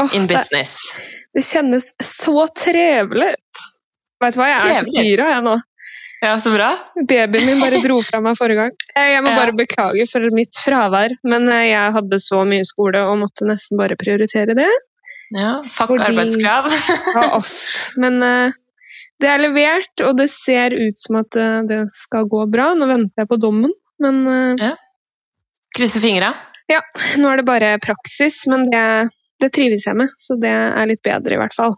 Åh, in det, business. det kjennes så trevelig ut. Vet du hva, jeg er så gira jeg nå. Ja, så bra. Babyen min bare dro fra meg forrige gang. Jeg jeg må Ja. bare beklage for mitt fravær, men eh, jeg hadde så mye skole og måtte nesten bare prioritere det. Ja, fuck Fordi- arbeidskrav. Ja, off. Men uh, det er levert, og det ser ut som at uh, det skal gå bra. Nå venter jeg på dommen, men eh, Krysse fingra. nå er det bare praksis. Men det, det trives jeg med, så det er litt bedre, i hvert fall.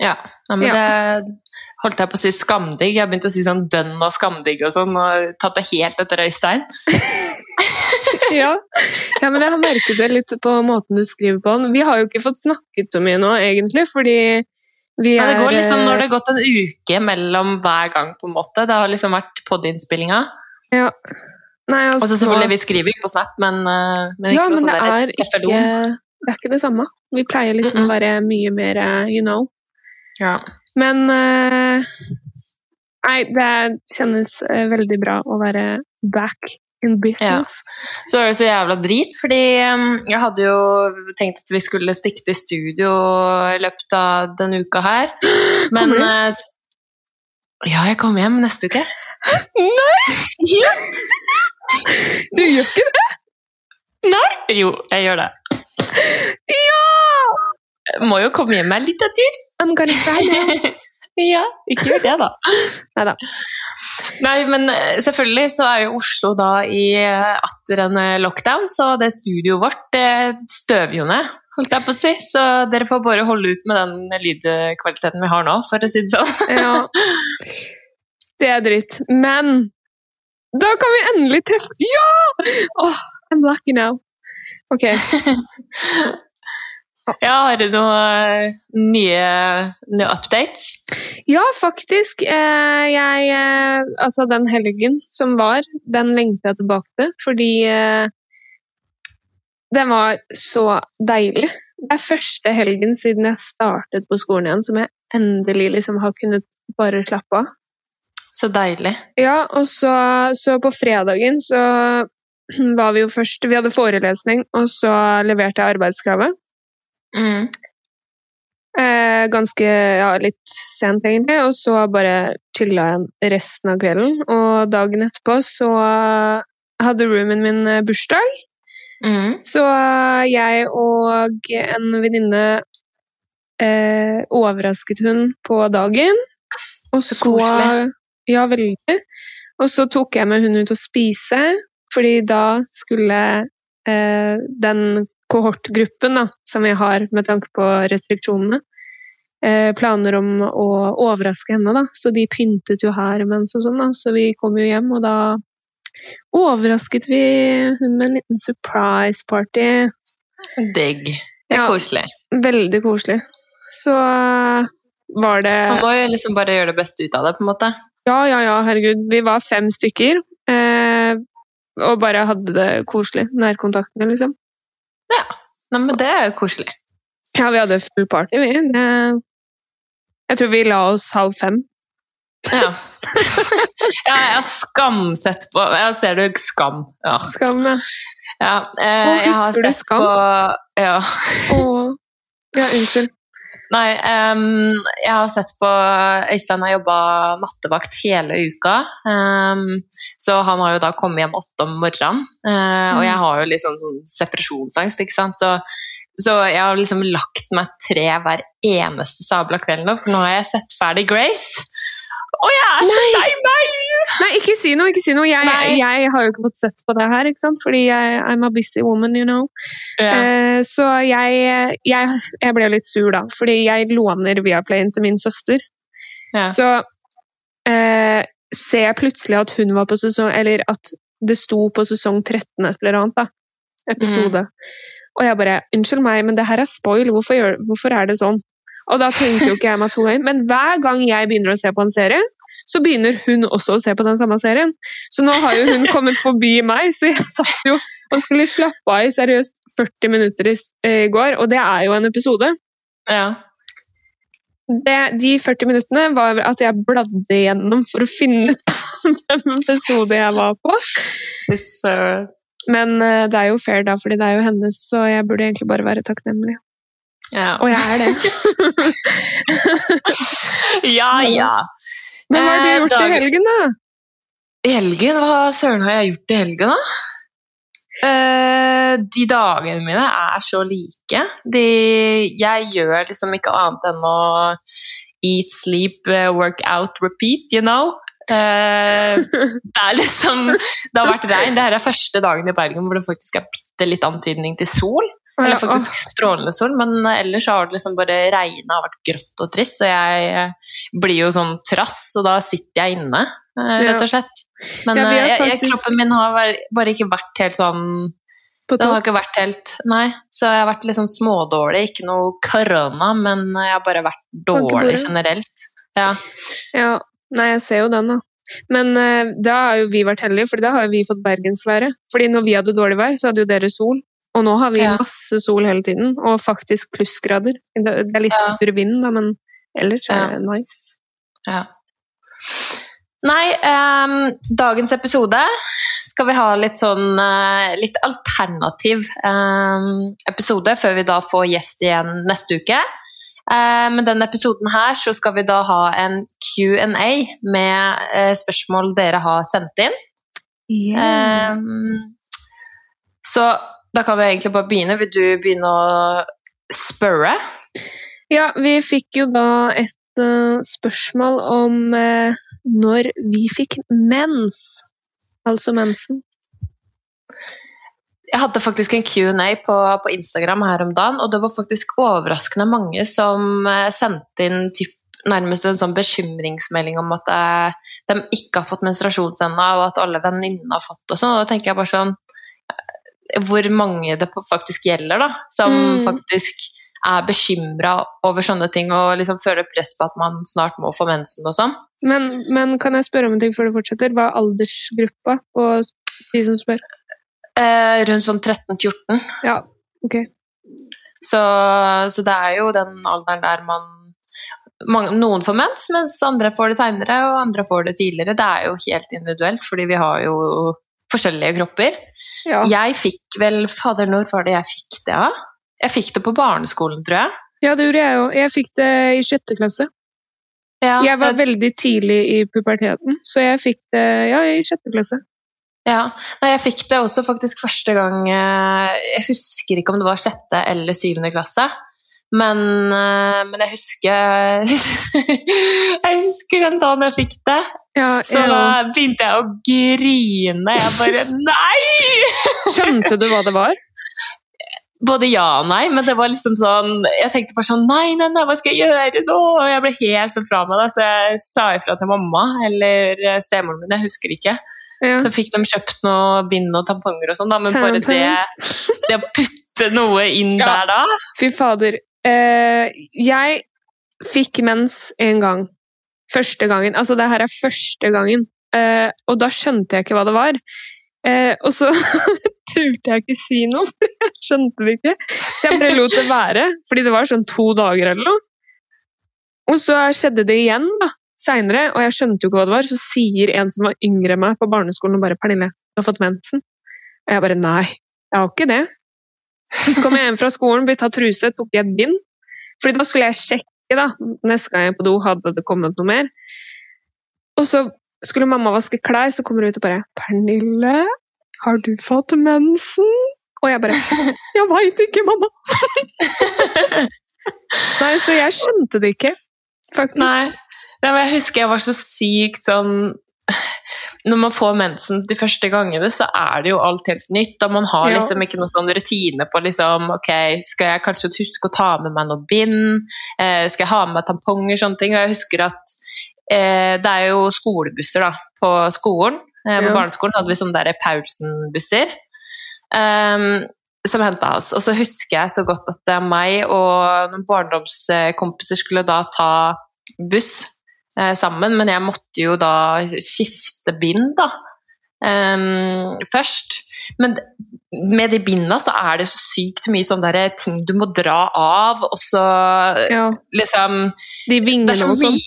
Ja, ja men Ja. det holdt jeg på å si skamdigg. Jeg har begynt å si sånn dønn og skamdigg og sånn, og tatt det helt etter Øystein. Ja. ja, men jeg har merket det litt på måten du skriver på den. Vi har jo ikke fått snakket så mye nå, egentlig, fordi vi Men ja, det går liksom, eh, når det har gått en uke mellom hver gang, på en måte. Det har liksom vært pod-innspillinga. ja. Nei, Og så altså, selvfølgelig, vi skriver jo på Snap, men, eh, men ikke Ja, noe men sånn det er ikke. Det er ikke det samme. Vi pleier liksom å være mye mer eh, you know. Ja. Men eh, Nei, det kjennes eh, veldig bra å være back in business. Så er det så jævla drit, fordi um, jeg hadde jo tenkt at vi skulle stikke til studio i løpet av denne uka her. Men Ja, jeg kommer hjem neste uke. Nei! Du gjør ikke det? Nei! Jo, jeg gjør det. Ja! Jeg må jo komme hjem med en liten tur. I'm gonna cry now. ja, ikke gjør det, da. Neida. Nei, men eh, selvfølgelig så er jo Oslo da i eh, atter en eh, lockdown, så det studioet vårt støver jo ned, holdt jeg på å si. Så dere får bare holde ut med den lydkvaliteten vi har nå, for å si det sånn. Ja. Det er dritt. Men da kan vi endelig treffe Ja! Åh, I'm lucky now. Ok. Ja, har du noen nye, nye updates? Ja, faktisk. Eh, jeg eh, Altså, den helgen som var, den lengter jeg tilbake til, fordi eh, den var så deilig. Det er første helgen siden jeg startet på skolen igjen som jeg endelig liksom har kunnet bare slappe av. Så deilig. Ja, og så, så på fredagen så var vi jo først Vi hadde forelesning, og så leverte jeg arbeidskravet. Mm. Eh, ganske ja, litt sent, egentlig. Og så bare chilla jeg resten av kvelden. Og dagen etterpå så hadde roomien min eh, bursdag. Mm. Så jeg og en venninne eh, overrasket hun på dagen. Og så, koselig. Ja, veldig. Og så tok jeg med hun ut å spise, fordi da skulle eh, den kohortgruppen da, som vi har med tanke på restriksjonene, eh, planer om å overraske henne. da, Så de pyntet jo her mens og sånn, da, så vi kom jo hjem, og da overrasket vi hun med en liten surprise party. Digg. Det er Ja. koselig. Veldig koselig. Så var det Man må jo liksom bare gjøre det beste ut av det, på en måte. Ja, ja, ja, herregud. Vi var fem stykker. Og bare hadde det koselig. Nærkontaktene, liksom. Nei, men det er jo koselig. Ja, vi hadde full party, vi. Det... Jeg tror vi la oss halv fem. Ja. ja, jeg har skamsett på Jeg ser du Skam. Ja. Skam, ja. ja eh, Å, jeg har husker du sett Skam? På, ja. Og Ja, unnskyld. Nei, um, jeg har sett på Øystein har jobba nattevakt hele uka. Um, så han har jo da kommet hjem åtte om morgenen. Uh, og Mm. jeg har jo liksom sånn separasjonsangst, ikke sant. Så, så jeg har liksom lagt meg tre hver eneste sabla kveld nå, for nå har jeg sett ferdig Grace. Og jeg er så lei meg! Nei, ikke si noe! ikke si noe. Jeg, jeg har jo ikke fått sett på det her, ikke sant? fordi jeg, I'm a busy woman, you know. Ja. Uh, så jeg, jeg, jeg ble litt sur, da, fordi jeg låner Viaplayen til min søster. Ja. Så uh, ser jeg plutselig at hun var på sesong Eller at det sto på sesong 13 et eller annet, da. Episode. Og jeg bare Unnskyld meg, men det her er spoil. Hvorfor, gjør, hvorfor er det sånn? Og da tenkte jo ikke jeg meg to ganger. Men hver gang jeg begynner å se på en serie, så begynner hun også å se på den samme serien. Så nå har jo hun kommet forbi meg, så jeg satt jo og skulle slappe av i seriøst 40 minutter i, går, og det er jo en episode. ja. Det, de 40 minuttene var at jeg bladde igjennom for å finne ut hvem episode jeg var på. Men uh, det er jo fair, da, fordi det er jo hennes, så jeg burde egentlig bare være takknemlig. Ja. Og jeg er det. ja, ja. Men hva har du gjort i helgen, da? I helgen? Hva søren har jeg gjort i helgen, da? Eh, de dagene mine er så like. De, jeg gjør liksom ikke annet enn å eat, sleep, work out, repeat, you know. Uh, det er liksom Det har vært regn. Dette er første dagen i Bergen hvor det faktisk er bitte litt antydning til sol. Eller faktisk strålende sol, men ellers har det liksom bare regna og vært grått og trist. Så jeg blir jo sånn trass, og da sitter jeg inne, rett og slett. Men ja, faktisk... jeg, kroppen min har bare ikke vært helt sånn Den har ikke vært helt Nei. Så jeg har vært litt sånn smådårlig. Ikke noe korona, men jeg har bare vært dårlig generelt. Ja. ja. Nei, jeg ser jo den, da. Men uh, da har jo vi vært heldige, for da har jo vi fått bergensværet. Fordi når vi hadde dårlig vær, så hadde jo dere sol. Og nå har vi ja. masse sol hele tiden, og faktisk plussgrader. Det er litt ja. vind, da, men ellers er det nice. Ja. Nei, um, dagens episode skal vi ha litt sånn uh, litt alternativ um, episode før vi da får gjest igjen neste uke. Uh, men denne episoden her så skal vi da ha en Q&A med uh, spørsmål dere har sendt inn. Yeah. Um, så da kan vi egentlig bare begynne. Vil du begynne å spørre? Ja, vi fikk jo da et uh, spørsmål om uh, når vi fikk mens. Altså mensen. Jeg hadde faktisk en Q&A på, på, Instagram her om dagen, og det var faktisk overraskende mange som uh, sendte inn typ, nærmest en sånn bekymringsmelding om at de ikke har fått menstruasjonsenda, og at alle venninnene har fått og sånn. Og da tenker jeg bare sånn hvor mange det faktisk gjelder, da, som mm. faktisk er bekymra over sånne ting og liksom føler press på at man snart må få mensen og sånn. Men, men, kan jeg spørre om en ting før du fortsetter? Hva er aldersgruppa og de som spør? Eh, rundt sånn 13-14. Ja, ok. Så, så, det er jo den alderen der man mange, Noen får mens, mens andre får det seinere, og andre får det tidligere. Det er jo helt individuelt, fordi vi har jo forskjellige kropper. Ja. Jeg fikk vel Fader, når var det jeg fikk det? av? Jeg fikk det på barneskolen, tror jeg. Ja, det gjorde jeg òg. Jeg fikk det i sjette klasse. Ja, jeg var jeg... veldig tidlig i puberteten, så jeg fikk det ja, i sjette klasse. Ja, Nei, jeg fikk det også faktisk første gang eh, Jeg husker ikke om det var sjette eller syvende klasse. Men, eh, men jeg husker Jeg husker den dagen jeg fikk det. Ja, så da begynte jeg å grine. Jeg bare Nei! Skjønte du hva det var? Både ja og nei, men det var liksom sånn Jeg tenkte bare sånn Nei, nei, nei, hva skal jeg gjøre nå? Og jeg ble helt sånn fra meg, da, så jeg sa ifra til mamma eller stemoren min, jeg husker ikke. Ja. Så fikk de kjøpt noe bind og tamponger og sånn, men bare det, det å putte noe inn ja. der da Fy fader. Uh, jeg fikk mens en gang. Første gangen. Altså, det her er første gangen. Uh, og da skjønte jeg ikke hva det var. Uh, og så turte jeg ikke si noe, for jeg skjønte det ikke. Så jeg bare lot det være, fordi det var sånn to dager eller noe. Og så skjedde det igjen da, seinere, og jeg skjønte jo ikke hva det var. Så sier en som var yngre enn meg på barneskolen, og bare 'Pernille, du har fått mensen'. Og jeg bare 'nei, jeg har ikke det'. Så kom jeg hjem fra skolen, bytta truse, tok i et bind. Fordi da skulle jeg sjekke da, neste gang jeg på do hadde det kommet noe mer. Og så skulle mamma vaske klær, så kommer hun ut og bare 'Pernille, har du fått mensen?' Og jeg bare 'Jeg veit ikke, mamma'. Nei, så jeg skjønte det ikke, faktisk. Nei. Nei, jeg husker jeg var så sykt sånn når man får mensen de første gangene, så er det jo alt helt nytt. Og man har liksom ikke noen sånn rutine på liksom, ok, skal jeg kanskje huske å ta med meg noe bind? Eh, skal jeg ha med meg tamponger? Sånne ting. Og jeg husker at eh, det er jo skolebusser da, på skolen. Eh, på ja. barneskolen hadde vi sånne der Paulsen-busser. Um, som henta oss. Og så husker jeg så godt at det er meg og noen barndomskompiser skulle da ta buss sammen, men jeg måtte jo da skifte bind, da. Um, først. Men med de binda så er det så sykt mye sånne der ting du må dra av, og så Ja. liksom De så og sånn.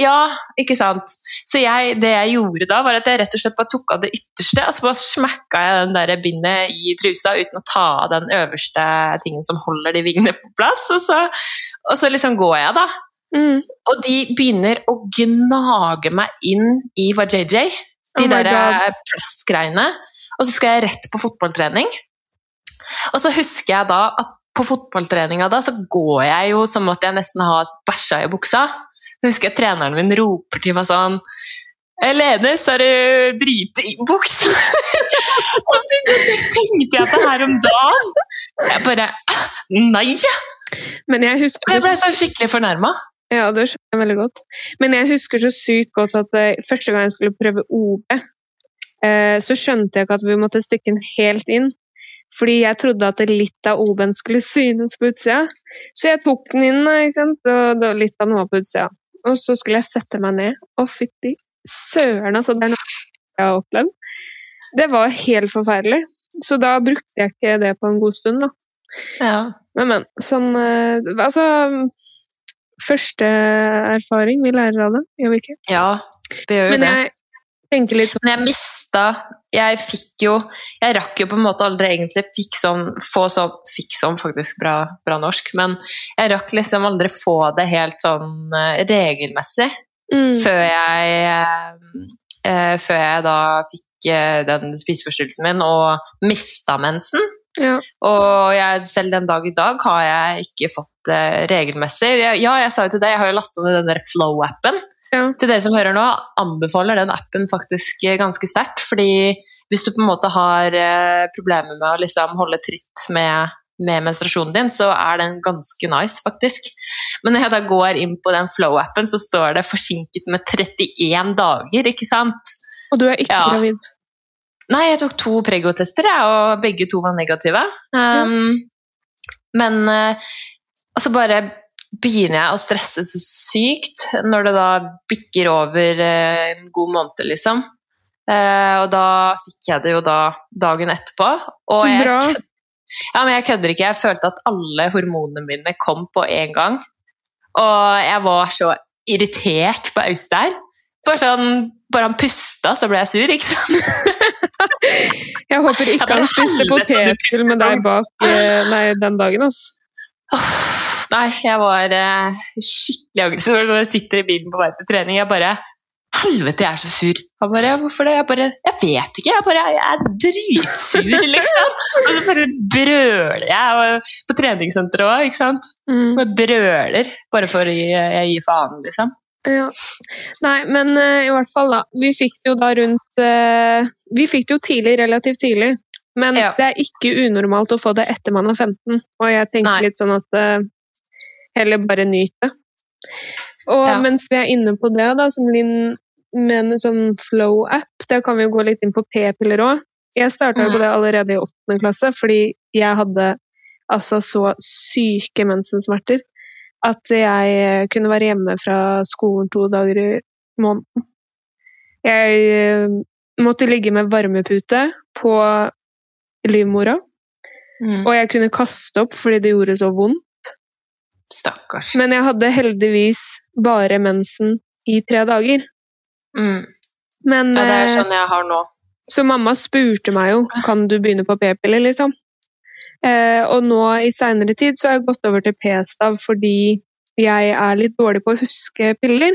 Ja, ikke sant. Så jeg, det jeg gjorde da, var at jeg rett og slett bare tok av det ytterste, og så bare smakka jeg den der bindet i trusa uten å ta av den øverste tingen som holder de vingene på plass, og så, og så liksom går jeg, da. Mm. Og de begynner å gnage meg inn i vajayjay, de Oh der God. plastgreiene. Og så skal jeg rett på fotballtrening. Og så husker jeg da at på fotballtreninga da, så går jeg jo som at jeg nesten har bæsja i buksa. Så husker jeg treneren min roper til meg sånn Lene, så er det drit i buksa! og det, det tenkte jeg på her om dagen. Jeg bare Nei! Men jeg husker Jeg ble så skikkelig fornærma. Ja, det skjønner jeg veldig godt. Men jeg husker så sykt godt at eh, første gang jeg skulle prøve OB, eh, så skjønte jeg ikke at vi måtte stikke den helt inn. Fordi jeg trodde at litt av OB-en skulle synes på utsida. Så jeg tok den inn, ikke sant? og litt av den var på utsida. Og så skulle jeg sette meg ned, og fytti søren, altså. Det er noe jeg har opplevd. Det var helt forferdelig. Så da brukte jeg ikke det på en god stund, da. Ja. Men, men. Sånn eh, Altså Første erfaring, vi lærer av det, gjør vi ikke? ja, det gjør jo Men det. jeg tenker litt Men jeg mista Jeg fikk jo Jeg rakk jo på en måte aldri egentlig fikk sånn få sånn Fikk sånn faktisk bra, bra norsk, men jeg rakk liksom aldri få det helt sånn eh, regelmessig mm, før jeg eh, eh, Før jeg da fikk eh, den spiseforstyrrelsen min og mista mensen. Ja. Og jeg, selv den dag i dag har jeg ikke fått det regelmessig. Jeg, ja, jeg sa jo til deg, jeg har jo lasta ned den der Flow-appen. Ja. Til dere som hører nå, anbefaler den appen faktisk eh, ganske sterkt. Fordi hvis du på en måte har eh, problemer med å liksom holde tritt med, med menstruasjonen din, så er den ganske nice, faktisk. Men når jeg da går inn på den Flow-appen, så står det forsinket med 31 dager, ikke sant? Og du er ikke Ja. gravid. Nei, jeg tok to pregotester, og begge to var negative. Um, Men uh, så bare begynner jeg å stresse så sykt når det da bikker over uh, en god måned, liksom. Uh, og da fikk jeg det jo da dagen etterpå. Og Så bra. Jeg, ja, men jeg kødder ikke. Jeg følte at alle hormonene mine kom på en gang. Og jeg var så irritert på Austein. Bare sånn, bare han pusta, så ble jeg sur, ikke sant? Jeg håper ikke han spiste potetgull med deg bak eh, nei, den dagen, altså. Nei, jeg var eh, skikkelig aggressiv når jeg sitter i bilen på vei til trening. Jeg bare Helvete, jeg er så sur. Han bare, hvorfor det? Jeg bare, jeg vet ikke. Jeg bare, jeg er dritsur, liksom. Og så bare brøler jeg og- på treningssenteret òg, ikke sant. Mm. Bare brøler, bare for å gi, jeg gir faen, liksom. Ja. Nei, men uh, i hvert fall, da. Vi fikk det jo da rundt eh, Vi fikk det jo tidlig, relativt tidlig. Men Ja. det er ikke unormalt å få det etter man er 15. Og jeg tenker Nei. litt sånn at uh, heller bare nyt det. Og Ja. mens vi er inne på det, da, som Linn mener sånn flow-app, der kan vi jo gå litt inn på p-piller òg. Jeg starta mm. på det allerede i åttende klasse, fordi jeg hadde altså så syke mensensmerter at jeg eh, kunne være hjemme fra skolen to dager i måneden. Jeg eh, måtte ligge med varmepute på livmora, Mm. og jeg kunne kaste opp fordi det gjorde så vondt. Stakkars. Men jeg hadde heldigvis bare mensen i tre dager. Mm. Men, Ja, det er eh, sånn jeg har nå. Så mamma spurte meg jo kan du begynne på p-piller, liksom. Eh, og nå i seinere tid så har jeg gått over til p-stav fordi jeg er litt dårlig på å huske piller.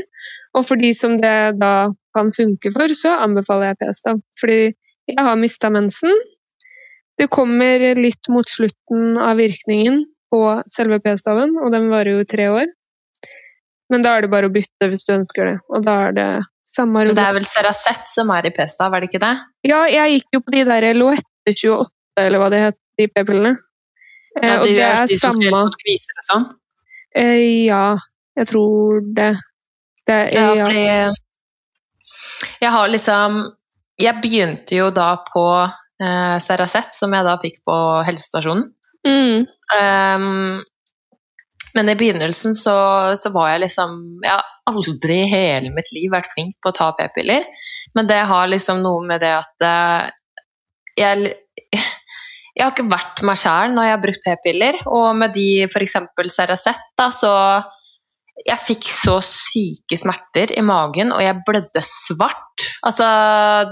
Og for de som det da kan funke for, så anbefaler jeg p-stav. Fordi jeg har mista mensen. Det kommer litt mot slutten av virkningen på selve p-staven, og den varer jo tre år. Men da er det bare å bytte hvis du ønsker det. Og da er det samme Men det er vel Ceracet som er i p-stav, er det ikke det? ja, jeg gikk jo på de der Loette 28, eller hva det het, de p-pillene. Ja, Ja, og det er de som samme mot kviser og sånn. eh, Ja, jeg tror det. det Ja, ja. fordi jeg har liksom Jeg begynte jo da på eh, Ceracet, som jeg da fikk på helsestasjonen. Mm, Um, men i begynnelsen så, så var jeg liksom Jeg har aldri i hele mitt liv vært flink på å ta p-piller, men det har liksom noe med det at eh, jeg, jeg har ikke vært meg sjæl når jeg har brukt p-piller. Og med de f.eks. Ceracet, da, så Jeg fikk så syke smerter i magen, og jeg blødde svart. Altså,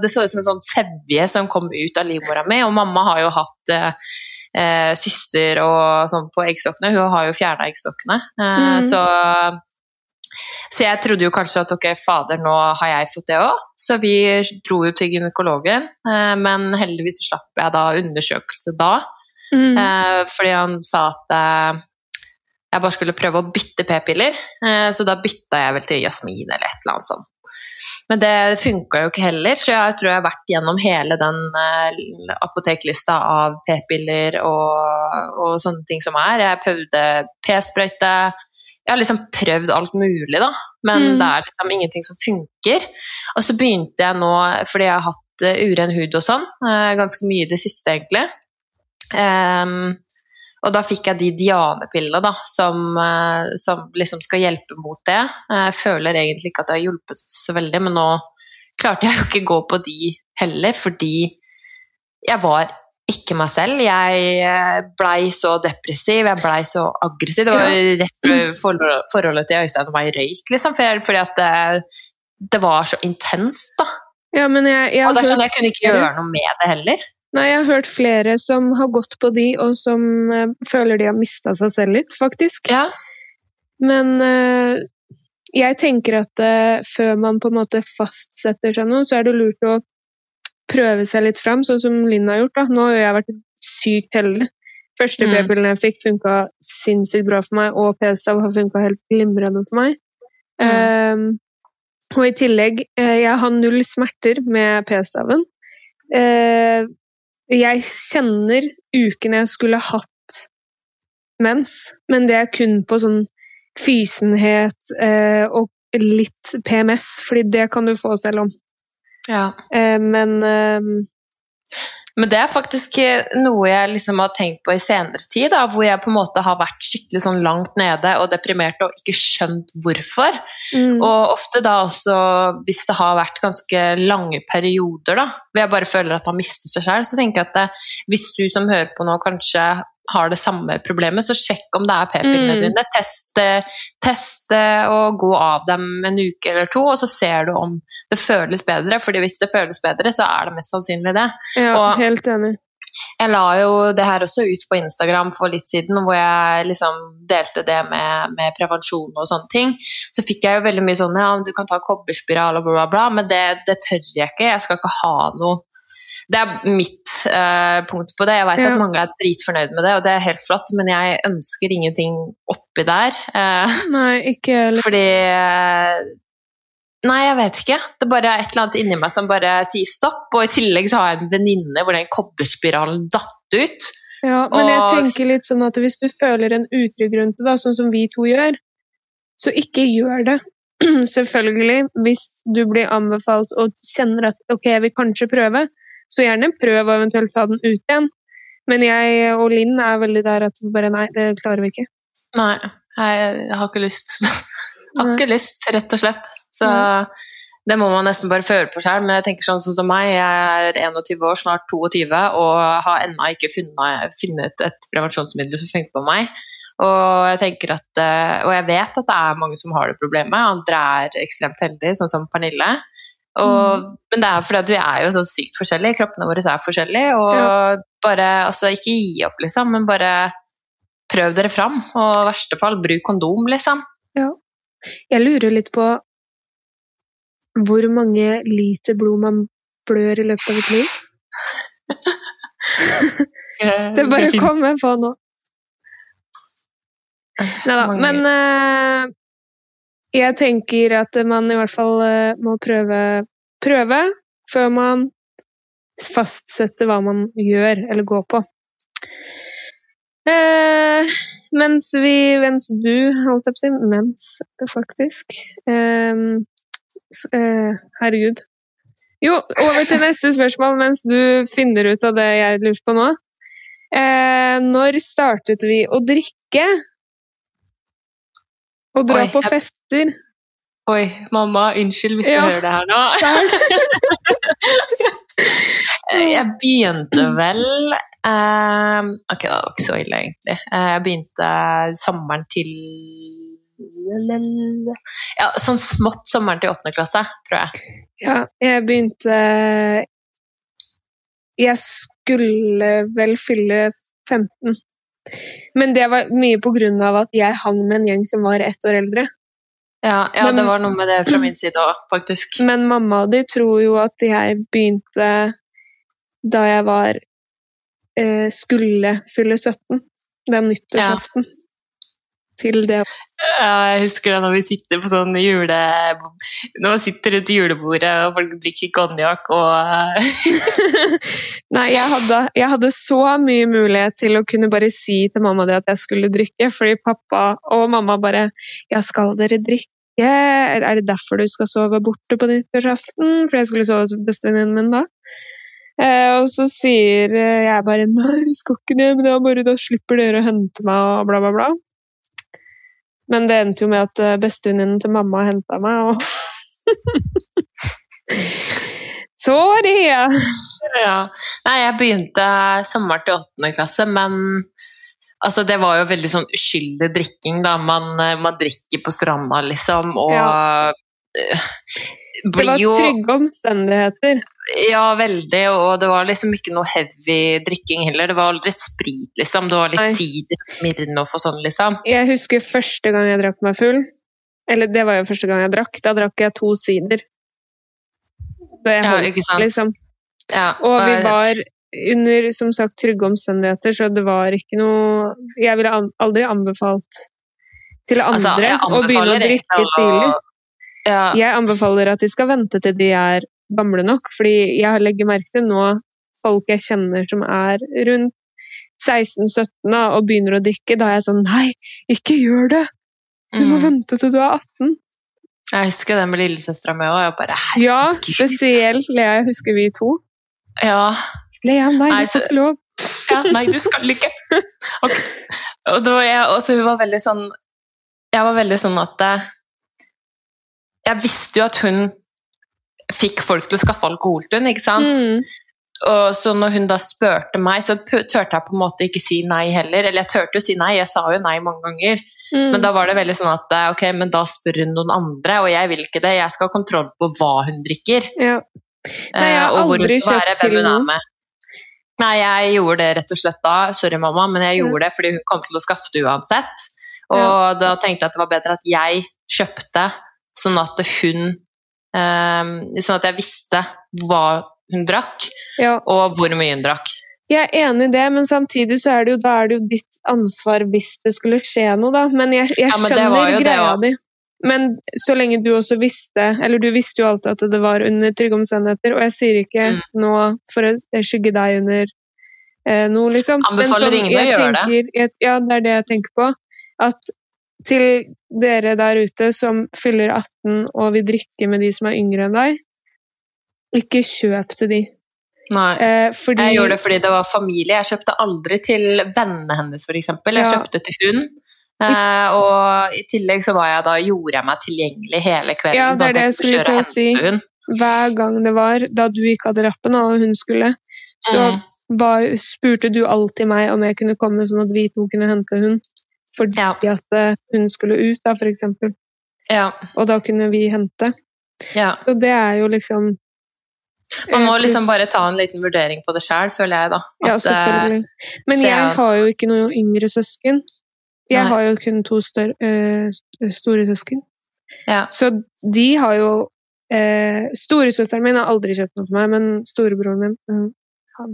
det så ut som en sånn sevje som kom ut av livmora mi, og mamma har jo hatt eh, eh syster og sånn på eggstokkene. Hun har jo fjerna eggstokkene. Eh, mm. Så så jeg trodde jo kanskje at ok, fader, nå har jeg fått det òg. Så vi dro jo til gynekologen, eh, men heldigvis slapp jeg da undersøkelse da. Mm. Eh, fordi han sa at jeg bare skulle prøve å bytte p-piller. Så da bytta jeg vel til Jasmin eller et eller annet sånt. Men det funka jo ikke heller, så jeg tror jeg har vært gjennom hele den apoteklista av p-piller og, og, sånne ting som er. Jeg prøvde p-sprøyte, jeg har liksom prøvd alt mulig, da, men mm. det er liksom ingenting som funker. Og så begynte jeg nå, fordi jeg har hatt uh, uren hud og sånn, ganske mye i det siste, egentlig. Um, og da fikk jeg de Diane-pillene da, som, uh, som, liksom skal hjelpe mot det. Jeg føler egentlig ikke at det har hjulpet så veldig, men nå klarte jeg jo ikke gå på de heller, fordi jeg var ikke meg selv. Jeg eh, blei så depressiv, jeg blei så aggressiv. Det var rett forholdet til Øystein og meg røyk, liksom, fordi at det, det, var så intenst, da. Ja, jeg, jeg og det er sånn, jeg kunne ikke gjøre noe med det heller. Nei, jeg har hørt flere som har gått på de, og som uh, føler de har mista seg selv litt, faktisk. Ja. Men uh, jeg tenker at uh, før man på en måte fastsetter seg noe, så er det lurt å prøve seg litt fram, sånn som Linn har gjort. Da. Nå har jeg vært sykt heldig. Første mm. p-pillen jeg fikk, funka sinnssykt bra for meg, og p-stav har funka helt glimrende for meg. Mm. Um, og i tillegg, jeg har null smerter med p-staven. Uh, jeg kjenner ukene jeg skulle hatt mens, men det er kun på sånn fysenhet eh, og litt PMS, fordi det kan du få selv om. Ja. Eh, men eh, men det er faktisk noe jeg liksom har tenkt på i senere tid, da, hvor jeg på en måte har vært skikkelig sånn langt nede og deprimert og ikke skjønt hvorfor. Mm. Og ofte da også hvis det har vært ganske lange perioder da, hvor jeg bare føler at man mister seg selv, så tenker jeg at det, hvis du som hører på nå kanskje har det samme problemet, så sjekk om det er p-pillene mm. dine. Test, test og gå av dem en uke eller to, og så ser du om det føles bedre. fordi hvis det føles bedre, så er det mest sannsynlig det. Ja, og helt enig. Jeg la jo det her også ut på Instagram for litt siden, hvor jeg liksom delte det med, med prevensjon og sånne ting. Så fikk jeg jo veldig mye sånn ja, du kan ta kobberspiral og bla, bla, bla, men det, det tør jeg ikke. Jeg skal ikke ha noe det er mitt uh, punkt på det. Jeg vet ja. at mange er dritfornøyd med det, og det er helt flott, men jeg ønsker ingenting oppi der. Uh, nei, ikke heller. Fordi uh, Nei, jeg vet ikke. Det er bare et eller annet inni meg som bare sier stopp. Og i tillegg så har jeg en venninne hvor den kobberspiralen datt ut. Ja, men og... jeg tenker litt sånn at hvis du føler en utrygg rundt det, da, sånn som vi to gjør, så ikke gjør det. Selvfølgelig, hvis du blir anbefalt og kjenner at ok, jeg vil kanskje prøve, så gjerne prøv å eventuelt ta den ut igjen. Men jeg og Linn er veldig der at vi bare nei, det klarer vi ikke. Nei, jeg har ikke lyst. Jeg har ikke lyst, rett og slett. Så det må man nesten bare føre på selv. Men jeg tenker sånn, sånn som meg, jeg er 21 år, snart 22, og har ennå ikke funnet, funnet et prevensjonsmiddel som funker på meg. Og jeg tenker at, eh, og jeg vet at det er mange som har det problemet. Andre er ekstremt heldige, sånn som Pernille. Og, mm. Men det er fordi at vi er jo så sykt forskjellige. Kroppene våre er forskjellige. Og ja. bare Altså, ikke gi opp, liksom, men bare prøv dere fram. Og i verste fall, bruk kondom, liksom. Ja. Jeg lurer litt på hvor mange liter blod man blør i løpet av et liv? det bare kommer på nå. Nei da. Men uh, jeg tenker at man i hvert fall uh, må prøve, prøve før man fastsetter hva man gjør eller går på. Eh, mens vi Mens du, holdt jeg på å si Mens, faktisk. Uh, herregud. Jo, over til neste spørsmål mens du finner ut av det jeg lurer på nå. når startet vi å drikke? Å dra Oi, på jeg... fester. Oi, mamma, unnskyld hvis ja. du hører det her nå. Jeg begynte vel eh, Ok, det var ikke så ille, egentlig. Eh, jeg begynte sommeren til Ja, sånn smått sommeren til åttende klasse, tror jeg. Ja, jeg begynte Jeg skulle vel fylle 15. Men det var mye på grunn av at jeg hang med en gjeng som var ett år eldre. Ja, ja Men- det var noe med det fra min side òg, faktisk. Men mamma og de tror jo at jeg begynte da jeg var eh, skulle fylle 17. Den nyttårsaften. Til det. Ja, jeg husker det når vi sitter på sånn jule... Når man sitter rundt julebordet og folk drikker konjakk og Nei, jeg hadde, jeg hadde så mye mulighet til å kunne bare si til mamma det at jeg skulle drikke, fordi pappa og mamma bare Ja, skal dere drikke? Er det derfor du skal sove borte på nyttårsaften? For jeg skulle sove hos bestevenninnen min da. Eh, og så sier eh, jeg bare nei, jeg skal ikke det, men da, bare, da slipper dere å hente meg, og bla, bla, bla. Men det endte jo med at eh, bestevenninnen til mamma henta meg, og det, Ja. Nei, jeg begynte sommeren til åttende klasse, men altså, det var jo veldig sånn uskyldig drikking, da. Man, eh, man drikker på stranda, liksom, og eh, Det var trygge omstendigheter. Ja, veldig, og det var liksom ikke noe heavy drikking heller. Det var aldri sprit, liksom. Det var litt Nei. sider, Smirnoff og sånn, liksom. Jeg husker første gang jeg drakk meg full. Eller det var jo første gang jeg drakk. Da drakk jeg to sider. Da jeg Ja, holdt, ikke sant? liksom. Ja, Og vi var under som sagt trygge omstendigheter, så det var ikke noe Jeg ville aldri anbefalt til andre Altså, å begynne å drikke tidlig. Ja, Jeg anbefaler at de skal vente til de er gamle nok, fordi jeg legger merke til nå folk jeg kjenner som er rundt 16-17 og begynner å drikke, da er jeg sånn Nei, ikke gjør det! Du må mm. vente til du er 18. Jeg husker det med lillesøstera mi òg. Ja, spesielt Lea, jeg husker vi to. Ja, Lea, nei, Nei, du får så- ikke lov. ja, nei, du skal ikke! Okay. Og jeg også, hun var veldig sånn Jeg var veldig sånn at Jeg visste jo at hun fikk folk til å skaffe alkohol til henne, ikke sant? Mm. Og så når hun da spurte meg, så turte jeg på en måte ikke si nei heller. Eller jeg turte jo si nei, jeg sa jo nei mange ganger. Mm. Men da var det veldig sånn at eh, ok, men da spør hun noen andre, og jeg vil ikke det. Jeg skal ha kontroll på hva hun drikker. ja. Nei, jeg har eh, aldri kjøpt til noen. Nei, jeg gjorde det rett og slett da. Sorry, mamma, men jeg gjorde det fordi hun kom til å skaffe det uansett. Og da tenkte jeg at det var bedre at jeg kjøpte, sånn at hun eh, Sånn at jeg visste hva hun drakk, Ja, og hvor mye hun drakk. jeg er enig i det, men samtidig så er det jo, da er det jo ditt ansvar hvis det skulle skje noe, da. Men jeg, jeg Ja, men skjønner greia di. Men så lenge du også visste, eller du visste jo alltid at det var under trygge omstendigheter, og jeg sier ikke Mm. nå for å skygge deg under eh, noe, liksom. Men Anbefaler ingen å gjøre det. Jeg, ja, det er det jeg tenker på. At til dere der ute som fyller 18 og vil drikke med de som er yngre enn deg, ikke kjøp til de. Nei. Eh, fordi Jeg gjorde det fordi det var familie. Jeg kjøpte aldri til vennene hennes, f.eks. Jeg Ja. kjøpte til hun. Eh, og i tillegg så var jeg da, gjorde jeg meg tilgjengelig hele kvelden. Ja, det er sånn det jeg skulle til å si. hun. hver gang det var da du ikke hadde rappen og hun skulle, så Mm. var, spurte du alltid meg om jeg kunne komme sånn at vi to kunne hente hun. Fordi Ja. at eh, hun skulle ut, da, for eksempel. Ja, Og da kunne vi hente. ja. Så det er jo liksom Man må eh, liksom bare ta en liten vurdering på det sjøl, føler jeg, da. Ja, At, ja, selvfølgelig. Men jeg har jo ikke noen yngre søsken. Jeg Nei. har jo kun to større, øh, store søsken. Ja. Så de har jo øh, Storesøsteren min har aldri kjøpt noe for meg, men storebroren min øh,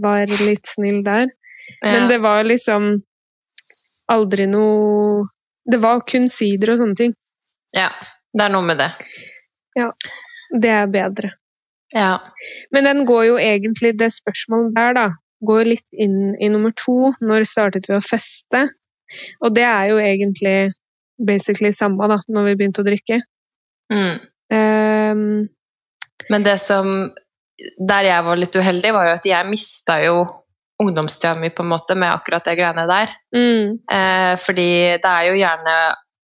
var litt snill der. Men det var liksom aldri noe Det var kun sider og sånne ting. ja, det er noe med det. Ja. Det er bedre. Ja. Men den går jo egentlig, det spørsmålet der, da, går litt inn i nummer to. Når startet vi å feste? Og det er jo egentlig basically samme, da, når vi begynte å drikke. Mm. Um, Men det som Der jeg var litt uheldig, var jo at jeg mista jo ungdomstida mi på en måte med akkurat det greiene der. mm, Eh, fordi det er jo gjerne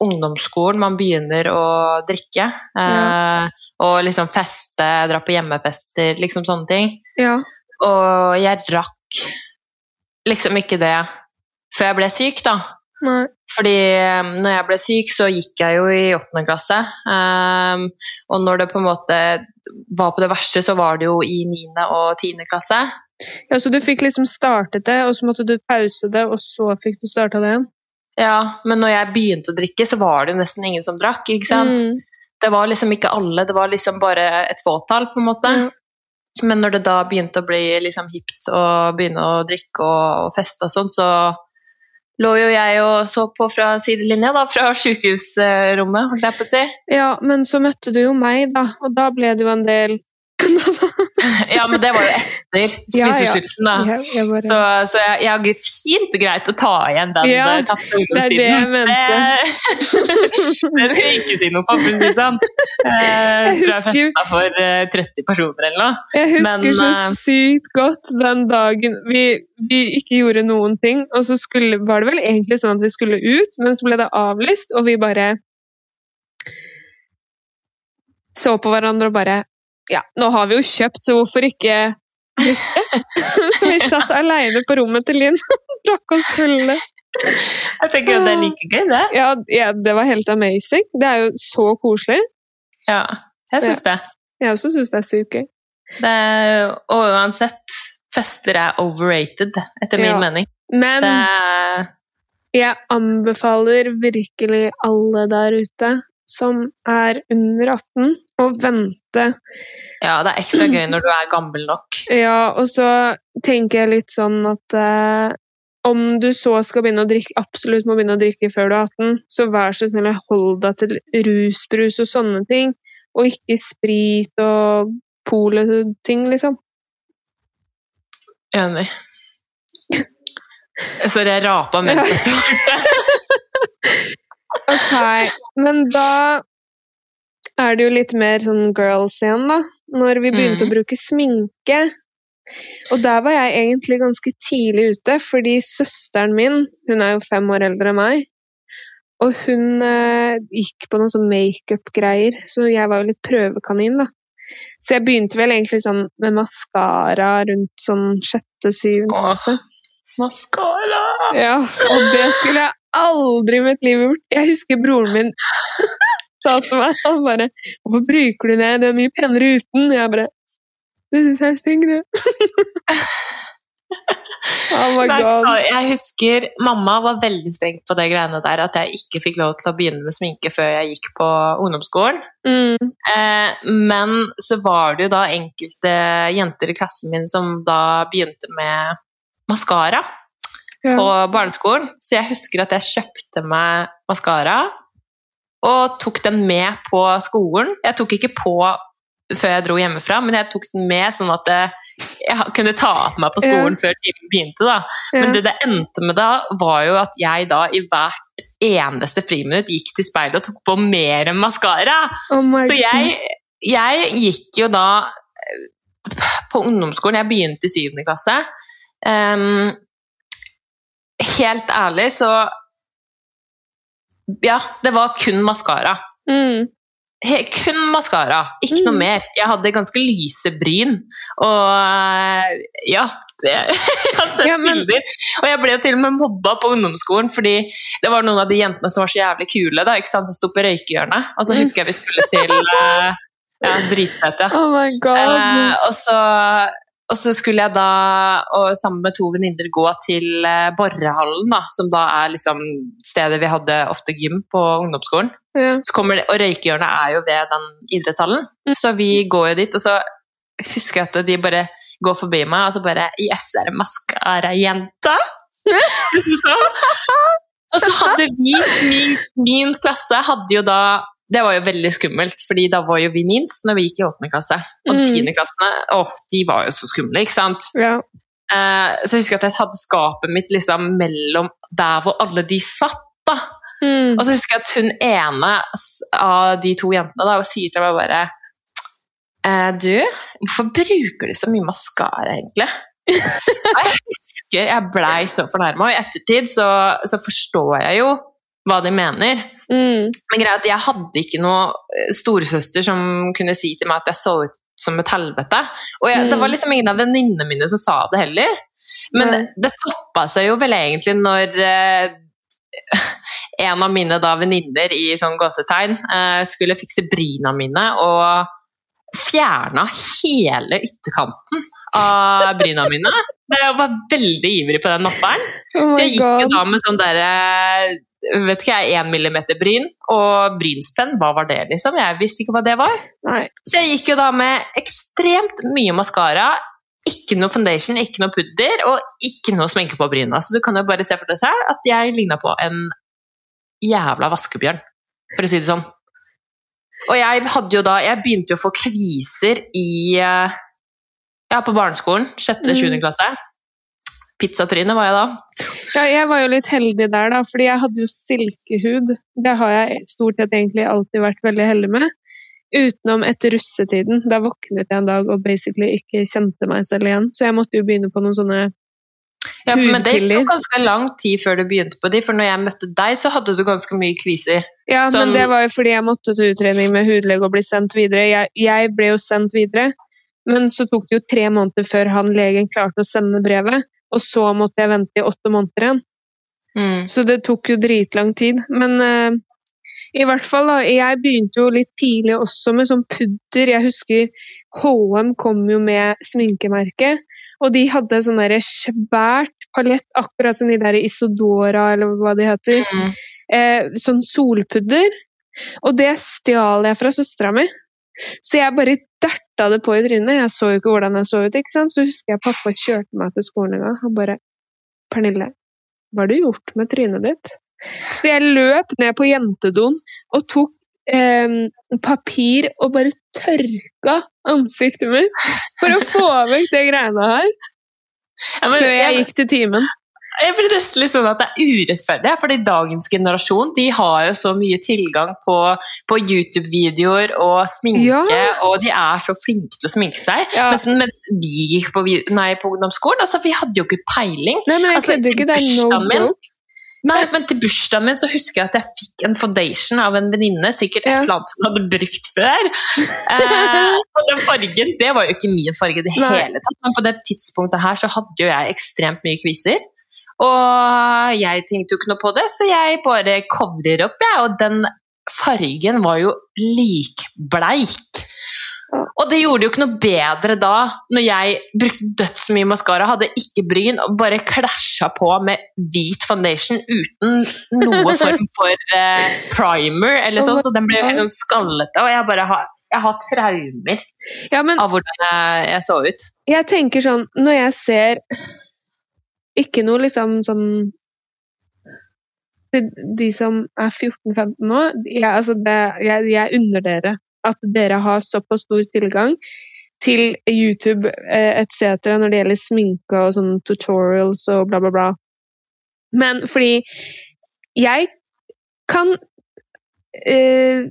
ungdomsskolen man begynner å drikke. Eh, Ja. Og liksom feste, dra på hjemmefester, liksom sånne ting. ja. og jeg rakk liksom ikke det før jeg ble syk, da. Nei. Fordi eh, når jeg ble syk, så gikk jeg jo i åttende klasse. Um, og når det på en måte var på det verste, så var det jo i niende og tiende klasse. Ja, Så du fikk liksom startet det, og så måtte du pause det, og så fikk du starta det igjen? Ja, men når jeg begynte å drikke, så var det jo nesten ingen som drakk. ikke sant? Mm. Det var liksom ikke alle, det var liksom bare et fåtall, på en måte. Mm. Men når det da begynte å bli liksom hipt å begynne å drikke og, og feste og sånn, så lå jo jeg og så på fra sidelinja, da, fra sykehusrommet, holdt jeg på å si. Ja, men så møtte du jo meg, da, og da ble det jo en del Ja, men det var jo etter Ja, ja. spiseforstyrrelsen, da. Jeg, jeg bare, Så, så jeg, jeg har fint og greit å ta igjen den Ja, eh, tapte det er det jeg ungdomstiden. Det, skal jeg ikke si noe på, for å si det sånn. Eh, Jeg tror jeg festa for eh, 30 personer eller noe. Jeg husker Men, så eh, sykt godt den dagen vi, vi ikke gjorde noen ting, og så skulle, var det vel egentlig sånn at vi skulle ut, men så ble det avlyst, og vi bare så på hverandre og bare Ja, nå har vi jo kjøpt, så hvorfor ikke så vi satt aleine på rommet til Linn og drakk oss fulle. Jeg tenker at det er like gøy, det. Ja, ja, det var helt amazing. Det er jo så koselig. Ja, jeg syns det. Jeg også syns det er sykt gøy. er- Og uansett, fester er overrated, etter min Ja. mening. Men er Jeg anbefaler virkelig alle der ute som er under 18, å vente. Ja, det er ekstra gøy når du er gammel nok. Ja, og så tenker jeg litt sånn at eh, om du så skal begynne å drikke, absolutt må begynne å drikke før du er 18, så vær så snill og hold deg til rusbrus og sånne ting, og ikke sprit og polet-ting, liksom. Enig. Sorry, jeg rapa mens jeg svarte. Ok, men da er det jo litt mer sånn girls igjen, da. Når vi begynte mm. å bruke sminke. Og der var jeg egentlig ganske tidlig ute, fordi søsteren min, hun er jo fem år eldre enn meg, og hun eh, gikk på noen sånn makeup-greier, så jeg var jo litt prøvekanin, da. Så jeg begynte vel egentlig sånn med maskara rundt sånn sjette-syvende klasse. Maskara! Ja, og det skulle jeg aldri i mitt liv gjort. Jeg husker broren min sa til meg han bare 'Hvorfor bruker du det? Det er mye penere uten.' Jeg bare 'Det syns jeg er stygg, du'. oh my Nei, god. jeg husker mamma var veldig streng på det greiene der at jeg ikke fikk lov til å begynne med sminke før jeg gikk på ungdomsskolen. Mm, Eh, men så var det jo da enkelte jenter i klassen min som da begynte med maskara ja. på barneskolen. Så jeg husker at jeg kjøpte meg maskara og tok den med på skolen. Jeg tok ikke på før jeg dro hjemmefra, men jeg tok den med sånn at eh, jeg kunne ta av meg på skolen før timen begynte. da. ja. Men det det endte med da, var jo at jeg da i hvert eneste friminutt gikk til speilet og tok på mer enn maskara. Oh Så jeg, jeg gikk jo da eh, på ungdomsskolen, jeg begynte i syvende klasse. Um, helt ærlig så Ja, det var kun maskara. mm, Kun maskara, ikke noe Mm. mer. Jeg hadde ganske lyse bryn. Og eh, ja det, Jeg har sett Ja, men- bilder. Og jeg ble jo til og med mobba på ungdomsskolen fordi det var noen av de jentene som var så jævlig kule, da, ikke sant, som sto på røykehjørnet. Og så Mm. husker jeg vi skulle til eh, Ja, dritfett, ja. Oh my god. Eh, og, så, og så skulle jeg da, sammen med to venninner, gå til eh, Borrehallen, da, som da er liksom stedet vi hadde ofte gym på ungdomsskolen. ja. Så det, og røykehjørnet er jo ved den idrettshallen. Så vi går jo dit, og så husker jeg at de bare går forbi meg, og så bare Yes, er det maskara-jenta? Og så hadde vi, min, min klasse hadde jo da Det var jo veldig skummelt, fordi da var jo vi minst når vi gikk i åttende klasse. Og Mm. tiendeklassene, åh, de var jo så skumle, ikke sant? ja. Eh, så jeg husker at jeg hadde skapet mitt liksom mellom der hvor alle de satt, da. Mm. Og så husker jeg at hun ene av de to jentene da, sier til meg bare eh, Du, hvorfor bruker du så mye maskara, egentlig? Jeg husker jeg blei så fornærma, og i ettertid så, så forstår jeg jo hva de mener. Mm. Men greia at jeg hadde ikke noe eh, storesøster som kunne si til meg at jeg så ut som et helvete. Og jeg, Mm. det var liksom ingen av venninnene mine som sa det heller. Men Nei. det toppa seg jo vel egentlig når eh, en av mine da venninner i sånn gåsetegn eh, skulle fikse bryna mine og fjerna hele ytterkanten av bryna mine. Jeg var veldig ivrig på den nopperen. Oh Så jeg gikk jo da med sånn derre vet ikke jeg, 1 millimeter bryn og brynspenn. Hva var det, liksom? Jeg visste ikke hva det var. Nei. Så jeg gikk jo da med ekstremt mye maskara, ikke noe foundation, ikke noe pudder og ikke noe sminke på bryna. Så du kan jo bare se for deg selv at jeg ligna på en jævla vaskebjørn, for å si det sånn. Og jeg hadde jo da Jeg begynte jo å få kviser i eh, Ja, på barneskolen. Sjette-sjuende Mm. klasse. Pizzatryne var jeg da. Ja, jeg var jo litt heldig der, da, fordi jeg hadde jo silkehud. Det har jeg stort sett egentlig alltid vært veldig heldig med. Utenom etter russetiden. Da våknet jeg en dag og basically ikke kjente meg selv igjen. Så jeg måtte jo begynne på noen sånne Ja, for, men det gikk tok ganske lang tid før du begynte på de, for når jeg møtte deg, så hadde du ganske mye kviser. Ja, Sånn- men det var jo fordi jeg måtte til utredning med hudlege og bli sendt videre. Jeg, jeg ble jo sendt videre, men så tok det jo tre måneder før han legen klarte å sende brevet. Og så måtte jeg vente i åtte måneder igjen. Mm. Så det tok jo dritlang tid. Men uh, i hvert fall, da. Jeg begynte jo litt tidlig også med sånn pudder. Jeg husker HM kom jo med sminkemerke. Og de hadde sånn der svært palett, akkurat som de der Isodora, eller hva de heter. Mm. Eh, sånn solpudder. Og det stjal jeg fra søstera mi. Så jeg bare derta det på i trynet. Jeg så jo ikke hvordan jeg så ut. ikke sant? Så husker jeg pappa kjørte meg til skolen en gang. Han bare 'Pernille, hva har du gjort med trynet ditt?' Så jeg løp ned på jentedoen og tok eh, papir og bare tørka ansiktet mitt for å få vekk de greiene her, Ja, men før jeg gikk til timen. Jeg blir nesten litt sånn at det er urettferdig, fordi dagens generasjon de har jo så mye tilgang på, på YouTube-videoer og sminke, Ja. og de er så flinke til å sminke seg. Ja. Mens, mens vi gikk på, nei, på ungdomsskolen, altså vi hadde jo ikke peiling. Nei, men jeg Altså, kødder ikke. Det er no joke. Nei, men til bursdagen min så husker jeg at jeg fikk en foundation av en venninne, sikkert et Ja. eller annet hun hadde brukt før. Eh, og den fargen, det var jo ikke min farge i det hele tatt, men på det tidspunktet her så hadde jo jeg ekstremt mye kviser. Og jeg tenkte jo ikke noe på det, så jeg bare covrer opp, jeg. Og den fargen var jo likbleik. Og det gjorde det jo ikke noe bedre da, når jeg brukte dødsmye maskara, hadde ikke bryn og bare klasja på med hvit foundation uten noe form for eh, primer, eller sånn, så den ble jo helt sånn skallete. Og jeg bare har, jeg har traumer Ja, men av hvordan jeg, jeg så ut. jeg tenker sånn Når jeg ser Ikke noe liksom sånn De, de som er 14-15 nå jeg, altså det, jeg, jeg unner dere at dere har såpass stor tilgang til YouTube eh, etc. når det gjelder sminke og sånne tutorials og bla, bla, bla. Men fordi jeg kan eh,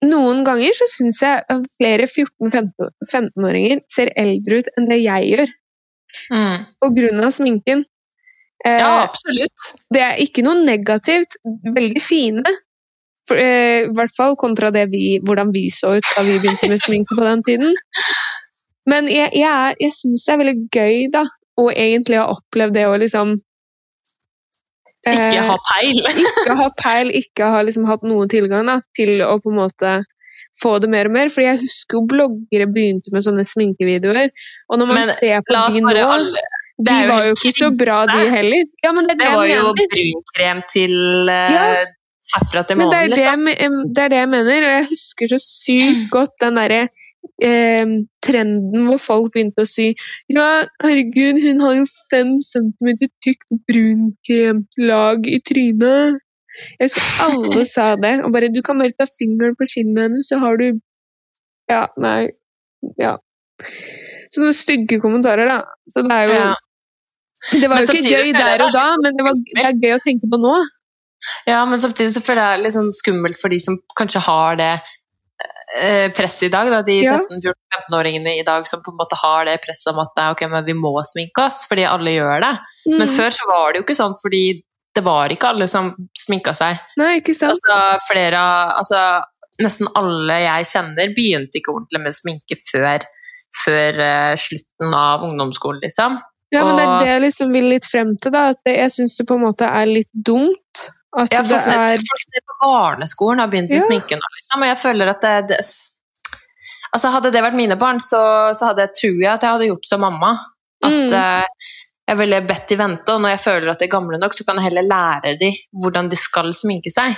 Noen ganger så syns jeg flere 14-15-åringer ser eldre ut enn det jeg gjør, på grunn av sminken. Eh, Ja, absolutt. det er ikke noe negativt. Veldig fine. For, eh, I hvert fall kontra det vi, hvordan vi så ut da vi begynte med sminke på den tiden. Men jeg, jeg, jeg syns det er veldig gøy, da, å egentlig ha opplevd det å liksom Ikke eh, ha peil. ikke ha peil, ikke ha liksom hatt noen tilgang da, til å på en måte få det mer og mer. Fordi jeg husker jo bloggere begynte med sånne sminkevideoer, og når man Men ser på de nå, alle de var jo ikke så bra, de heller. Ja, men det det, Det var jo brunkrem til uh, Ja. herfra til Men det månen, det, det er det jeg mener, og jeg husker så sykt godt den derre eh, trenden hvor folk begynte å si Ja, herregud, hun har jo fem centimeter tykt brunkremlag i trynet. Jeg husker alle sa det. Og bare Du kan bare ta fingeren på kinnet hennes, så har du Ja, nei Ja. Sånne stygge kommentarer, da. Så det er jo Ja. Det var Men jo ikke gøy der og da, men det, var, det er gøy å tenke på nå. Ja, men samtidig så føler jeg det er litt sånn skummelt for de som kanskje har det eh, presset i dag. Da, de 13-14-15-åringene i dag som på en måte har det presset om at ok, men vi må sminke oss, fordi alle gjør det. Men Mm. før så var det jo ikke sånn, fordi det var ikke alle som sminka seg. Nei, ikke sant? Altså, flere altså, nesten alle jeg kjenner, begynte ikke ordentlig med sminke før, før uh, slutten av ungdomsskolen, liksom. Ja, men det er det jeg liksom vil litt frem til, da. At jeg syns det på en måte er litt dumt. At ja, det er Folk på barneskolen har begynt med Ja. sminke nå, liksom, og jeg føler at det, det Altså, hadde det vært mine barn, så, så hadde jeg tror jeg at jeg hadde gjort som mamma. At Mm. eh, jeg ville bedt de vente, og når jeg føler at de er gamle nok, så kan jeg heller lære de hvordan de skal sminke seg.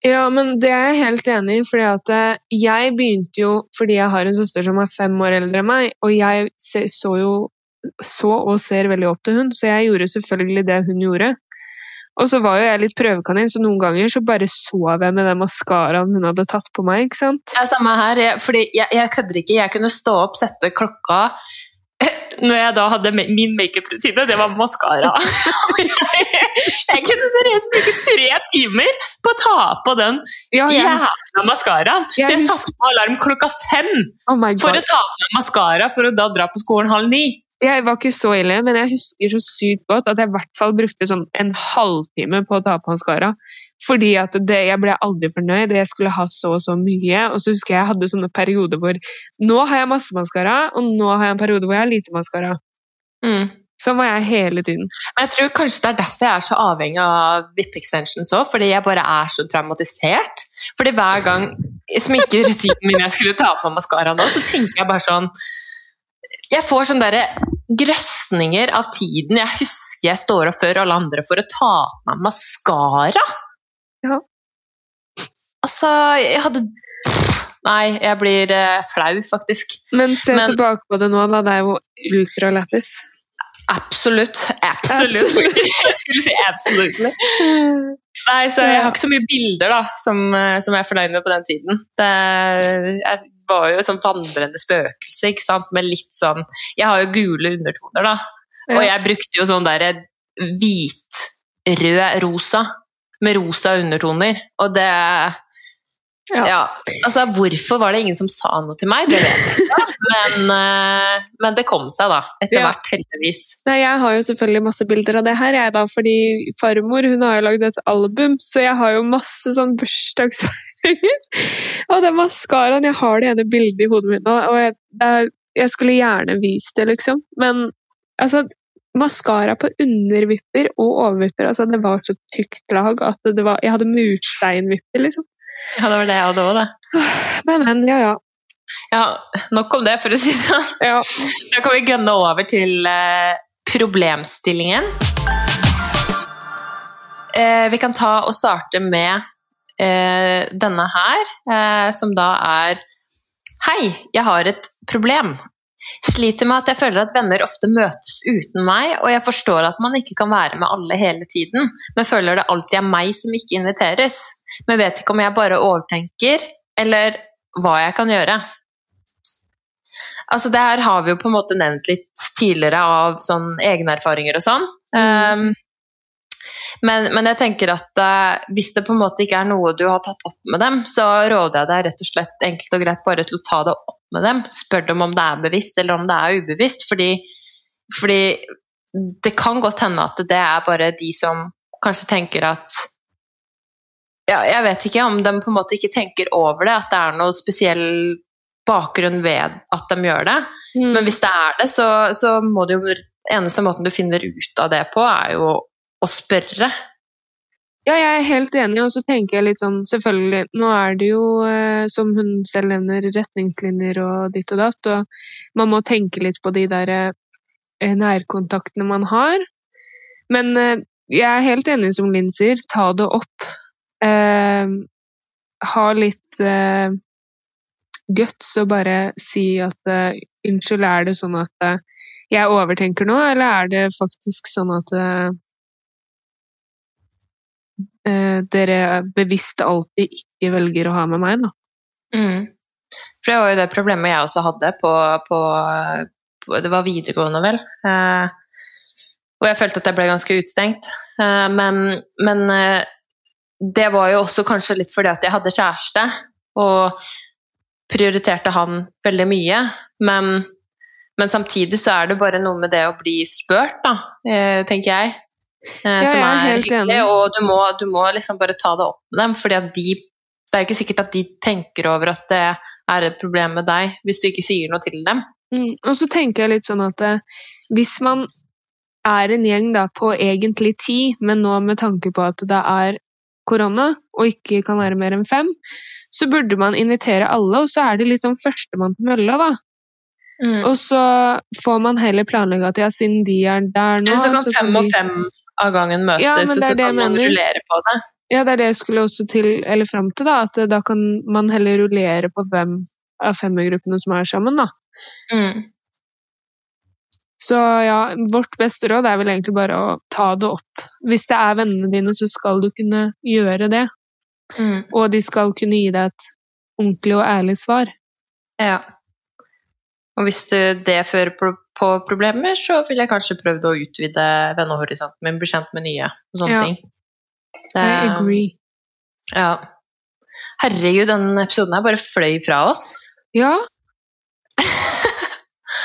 Ja, men det er jeg helt enig i, fordi at eh, jeg begynte jo fordi jeg har en søster som er fem år eldre enn meg, og jeg så jo så og ser veldig opp til hun, så jeg gjorde selvfølgelig det hun gjorde. Og så var jo jeg litt prøvekanin, så noen ganger så bare sov jeg med den maskaraen hun hadde tatt på meg, ikke sant? Ja, samme her. Jeg, fordi jeg, jeg kødder ikke. Jeg kunne stå opp, sette klokka når jeg da hadde min makeup-rutine, det var maskara. jeg kunne seriøst bruke tre timer på å ta på den jævla maskaraen. Så jeg satte på alarm klokka fem oh for å ta på meg maskara for å da dra på skolen halv ni. Jeg var ikke så ille, men jeg husker så sykt godt at jeg i hvert fall brukte sånn en halvtime på å ta på maskara. Fordi at det, jeg ble aldri fornøyd, jeg skulle ha så og så mye. Og så husker jeg jeg hadde sånne perioder hvor nå har jeg masse maskara, og nå har jeg en periode hvor jeg har lite maskara. Mm. Sånn var jeg hele tiden. Men jeg tror kanskje det er derfor jeg er så avhengig av VIP-extensions òg, fordi jeg bare er så traumatisert. Fordi hver gang sminkerutinen min jeg skulle ta på meg maskara nå, så tenker jeg bare sånn Jeg får sånne derre grøsninger av tiden jeg husker jeg står opp før alle andre for å ta på meg maskara. Ja. Altså, jeg hadde Nei, jeg blir eh, flau, faktisk. Men se Men- tilbake på det nå, da. Det er jo ultralættis. Absolutt. Absolutt. Absolutt. jeg skulle si absolutt. Nei, så jeg har ikke så mye bilder da, som, eh, som jeg er fornøyd med på den tiden. Det, jeg var jo sånn vandrende spøkelse, ikke sant, med litt sånn Jeg har jo gule undertoner, da. Og jeg brukte jo sånn derre hvit, rød, rosa. Med rosa undertoner. Og det Ja. ja. Altså, hvorfor var det ingen som sa noe til meg? Det vet jeg ikke. Men, eh, men det kom seg, da. Etter Ja. hvert, heldigvis. Nei, jeg har jo selvfølgelig masse bilder av det her, jeg da, fordi farmor hun har jo lagd et album, så jeg har jo masse sånn bursdagsfeiringer. Og den maskaraen, jeg har det ene bildet i hodet mitt nå, og jeg, jeg skulle gjerne vist det, liksom. Men altså, maskara på undervipper og overvipper, altså det var så tykt lag at det var, jeg hadde mursteinvipper, liksom. Ja, det var det jeg hadde òg, det. Men, men, ja, ja. Ja, nok om det, for å si det sånn. ja. Da kan vi gønne over til eh, problemstillingen. Eh, vi kan ta og starte med eh, denne her, eh, som da er Hei, jeg har et problem. Sliter med at jeg føler at venner ofte møtes uten meg, og jeg forstår at man ikke kan være med alle hele tiden, men føler det alltid er meg som ikke inviteres. Men vet ikke om jeg bare overtenker, eller hva jeg kan gjøre. Altså Det her har vi jo på en måte nevnt litt tidligere av sånn egne erfaringer og sånn. Um, men, men jeg tenker at uh, hvis det på en måte ikke er noe du har tatt opp med dem, så råder jeg deg rett og slett enkelt og greit bare til å ta det opp med dem. Spør dem om det er bevisst eller om det er ubevisst. Fordi, fordi det kan godt hende at det er bare de som kanskje tenker at ja, Jeg vet ikke om de på en måte ikke tenker over det, at det er noe spesiell bakgrunn ved at de gjør det. Mm. Men hvis det er det, så, så må det jo Eneste måten du finner ut av det på, er jo å spørre. Ja, jeg er helt enig, og så tenker jeg litt sånn Selvfølgelig, nå er det jo, eh, som hun selv nevner, retningslinjer og ditt og datt, og man må tenke litt på de der eh, nærkontaktene man har. Men eh, jeg er helt enig som Linn sier, ta det opp. Eh, ha litt eh, guts og bare si at eh, unnskyld, er det sånn at jeg overtenker nå, eller er det faktisk sånn at dere bevisst alltid ikke velger å ha med meg, da. Mm. For det var jo det problemet jeg også hadde på, på, på Det var videregående, vel. Eh, og jeg følte at jeg ble ganske utstengt. Eh, men men eh, det var jo også kanskje litt fordi at jeg hadde kjæreste, og prioriterte han veldig mye. Men, men samtidig så er det bare noe med det å bli spurt, da, eh, tenker jeg. Eh, Ja, som er er helt hyggelig, enig. og du må, du må liksom bare ta det opp med dem, fordi at de det er jo ikke sikkert at de tenker over at det er et problem med deg, hvis du ikke sier noe til dem. Mm. Og så tenker jeg litt sånn at eh, hvis man er en gjeng da, på egentlig ti, men nå med tanke på at det er korona og ikke kan være mer enn fem, så burde man invitere alle, og så er det liksom førstemann til mølla, da. Mm. Og så får man heller planlegge at ja, siden de er der nå Eller så kan så fem og fem av gangen møtes, Ja, og så kan man rullere på det. Ja, det er det jeg skulle også til, eller fram til, da. At da kan man heller rullere på hvem av femmergruppene som er sammen, da. Mm. Så ja, vårt beste råd er vel egentlig bare å ta det opp. Hvis det er vennene dine, så skal du kunne gjøre det. Mm. Og de skal kunne gi deg et ordentlig og ærlig svar. Ja. Og hvis det fører på, problemer, så ville jeg kanskje prøvd å utvide vennehorisonten min, bli kjent med nye og sånne Ja. ting. Det, I agree. Ja. Herregud, den episoden her bare fløy fra oss. Ja.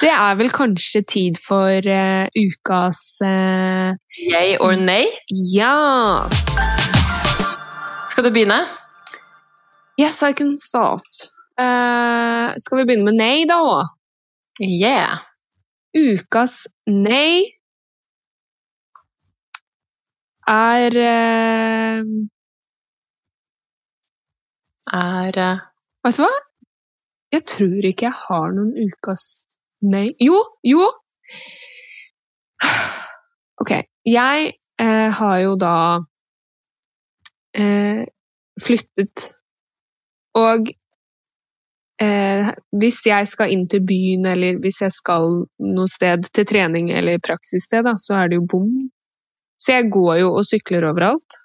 Det er vel kanskje tid for uh, ukas uh, Yay or nay? Ja! Skal du begynne? Yes, I can start. Uh, skal vi begynne med nei, da? Yeah. Ukas nei er eh, Er eh, Vet du hva? Jeg tror ikke jeg har noen ukas nei Jo, jo! Ok, jeg eh, har jo da eh, flyttet Og eh, hvis jeg skal inn til byen, eller hvis jeg skal noe sted til trening eller praksissted, da, så er det jo bom. Så jeg går jo og sykler overalt.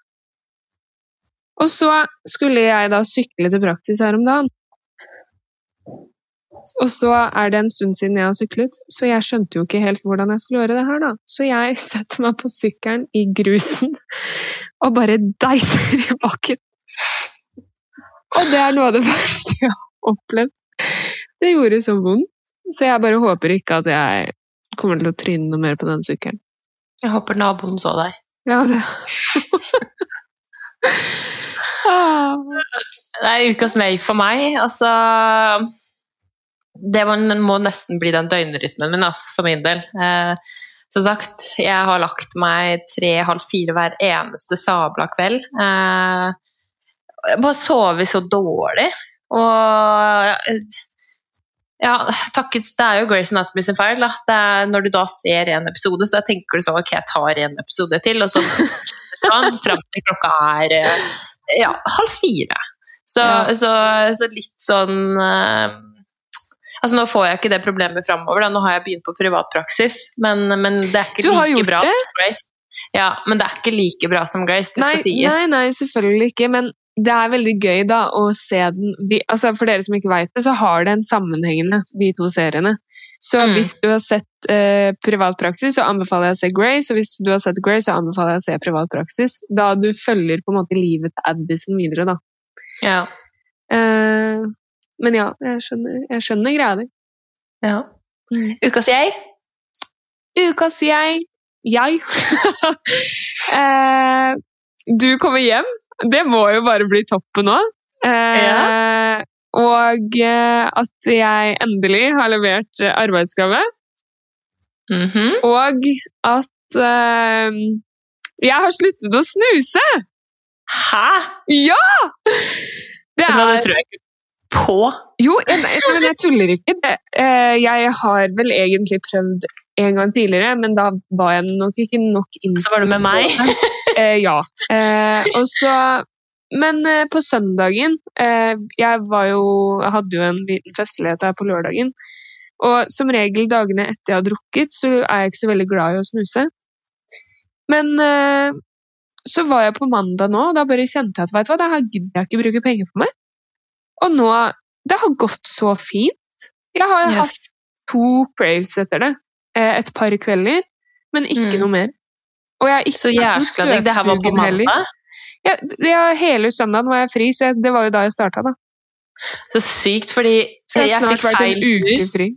Og så skulle jeg da sykle til praksis her om dagen. Og så er det en stund siden jeg har syklet, så jeg skjønte jo ikke helt hvordan jeg skulle gjøre det her, da. Så jeg setter meg på sykkelen i grusen og bare deiser i bakken. Og det er noe av det verste jeg har opplevd. Det gjorde så vondt. Så jeg bare håper ikke at jeg kommer til å tryne noe mer på den sykkelen. Jeg håper naboen så deg. Ja, det ah. Det er ukas nei for meg. Altså Det må, nesten bli den døgnrytmen min, ass, for min del. Eh, som sagt, jeg har lagt meg tre-halv fire hver eneste sabla kveld. Eh, jeg bare sover så dårlig. Og ja, takket, Det er jo Grace Anatomy sin feil. Når du da ser en episode, så tenker du sånn Ok, jeg tar en episode til, og så fram til klokka er eh, ja, halv fire. Så, Ja. så, så litt sånn eh, Altså Nå får jeg ikke det problemet framover, nå har jeg begynt på privatpraksis, men, men det er ikke like bra det? som Grace. Ja, men det er ikke like bra som Grace, det Nei, skal sies. nei, nei, selvfølgelig ikke. Men det er veldig gøy da å se den de, altså For dere som ikke vet det, så har det en sammenhengende, de to seriene. Så Mm. hvis du har sett eh, privat praksis, så anbefaler jeg å se Grace. Og hvis du har sett Grace, så anbefaler jeg å se privat praksis. Da du følger på en måte livet til Addison videre, da. Ja. Eh, men ja, jeg skjønner, jeg skjønner greia di. ja. Mm. Ukas jeg? Ukas jeg Jeg eh, Du kommer hjem. Det må jo bare bli toppen nå. Eh, Og eh, at jeg endelig har levert arbeidskravet. -hmm. Og at eh, jeg har sluttet å snuse! Hæ? Ja! Det er Det tror jeg ikke på. Jo, jeg, men jeg tuller ikke. Eh, jeg har vel egentlig prøvd en gang tidligere, men da var jeg nok ikke nok innstilt. Så var det med meg. Eh, ja. Eh, og så Men eh, på søndagen eh, Jeg var jo jeg hadde jo en liten festlighet her på lørdagen. Og som regel dagene etter jeg har drukket, så er jeg ikke så veldig glad i å snuse. Men eh, så var jeg på mandag nå, og da bare kjente jeg at vet du hva, det her gidder jeg ikke bruke penger på meg. Og nå Det har gått så fint. Jeg har hatt to craves etter det. Eh, Et par kvelder, men ikke Mm. noe mer. Og jeg ikke Så jæskla digg. Det her var på mandag. Ja, ja, hele søndagen var jeg fri, så jeg, det var jo da jeg starta. da. Så sykt, fordi Så jeg jeg snart fikk vært feil en uke fri.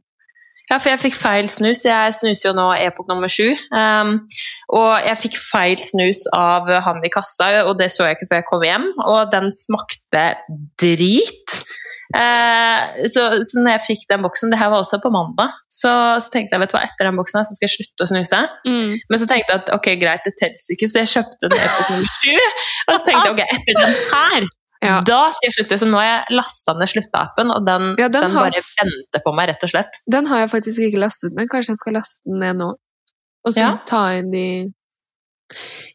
Ja, for jeg fikk feil snus. Jeg snuser jo nå epok nummer sju. Um, og jeg fikk feil snus av han i kassa, og det så jeg ikke før jeg kom hjem. Og den smakte drit. Uh, så, så når jeg fikk den boksen Det her var også på mandag. Så, så tenkte jeg vet du hva, etter den boksen her så skal jeg slutte å snuse. Mm. Men så tenkte jeg at ok, greit, det teller ikke, så jeg kjøpte den epok nummer sju. Og så tenkte jeg ok, etter den her Ja. da skal jeg slutte. Så nå har jeg lasta ned slutta-appen, og den, Ja, den den, har- bare venter på meg, rett og slett. Den har jeg faktisk ikke lastet ned. Kanskje jeg skal laste den ned nå. Og så Ja. ta inn de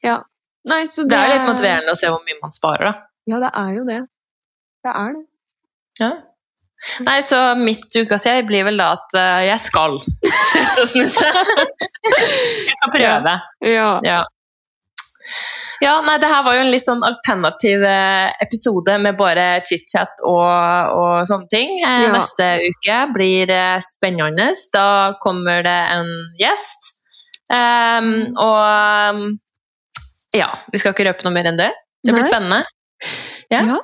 Ja. Nei, så det Det er litt motiverende å se hvor mye man sparer, da. Ja, det er jo det. Det er det. Ja. Nei, så mitt ukas jeg blir vel da at eh, jeg skal slutte å snuse. jeg skal prøve. Ja. Ja. Ja, nei, det her var jo en litt sånn alternativ eh, episode med bare chit-chat og, og sånne ting. Eh, Ja. Neste uke blir eh, spennende. Da kommer det en gjest. Um, og ja, vi skal ikke røpe noe mer enn det. Det blir Nei. spennende. Ja. Ja.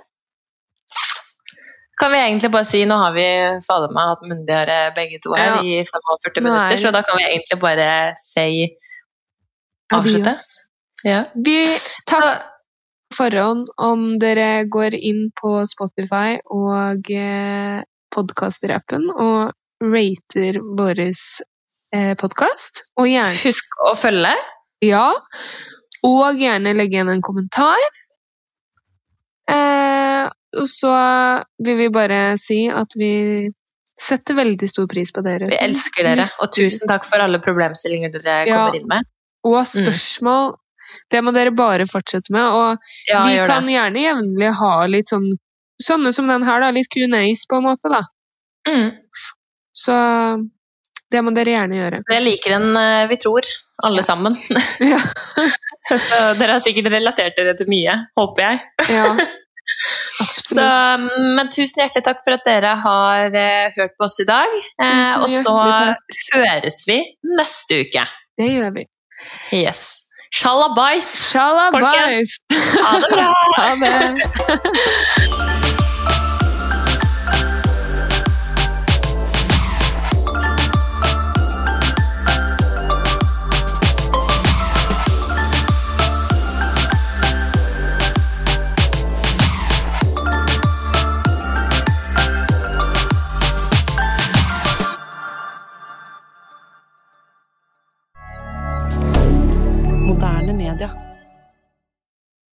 Kan vi egentlig bare si Nå har vi fader meg hatt myndigere begge to her Ja. i 45 er minutter, så da kan vi egentlig bare si avslutte. Adios. Ja. Vi tar forhånd om dere går inn på Spotify og eh, podkaster-appen og rater vår eh, podkast. Og gjerne Husk å følge. ja. Og gjerne legge igjen en kommentar. Eh, og så vil vi bare si at vi setter veldig stor pris på dere. Vi elsker dere, og tusen takk for alle problemstillinger dere Ja. kommer inn med. Og spørsmål. Det må dere bare fortsette med. Og Ja, vi kan det. gjerne jevnlig ha litt sånn Sånne som den her, da. Litt Q&As, på en måte, da. Mm. Så det må dere gjerne gjøre. Jeg liker en eh, vi tror, alle sammen. Ja. Så dere har sikkert relatert dere til mye, håper jeg. ja. Så, men tusen hjertelig takk for at dere har eh, hørt på oss i dag. Eh, og så høres vi neste uke. Det gjør vi. Yes. Shalabais! Shalabais! Ha det bra! Ha det!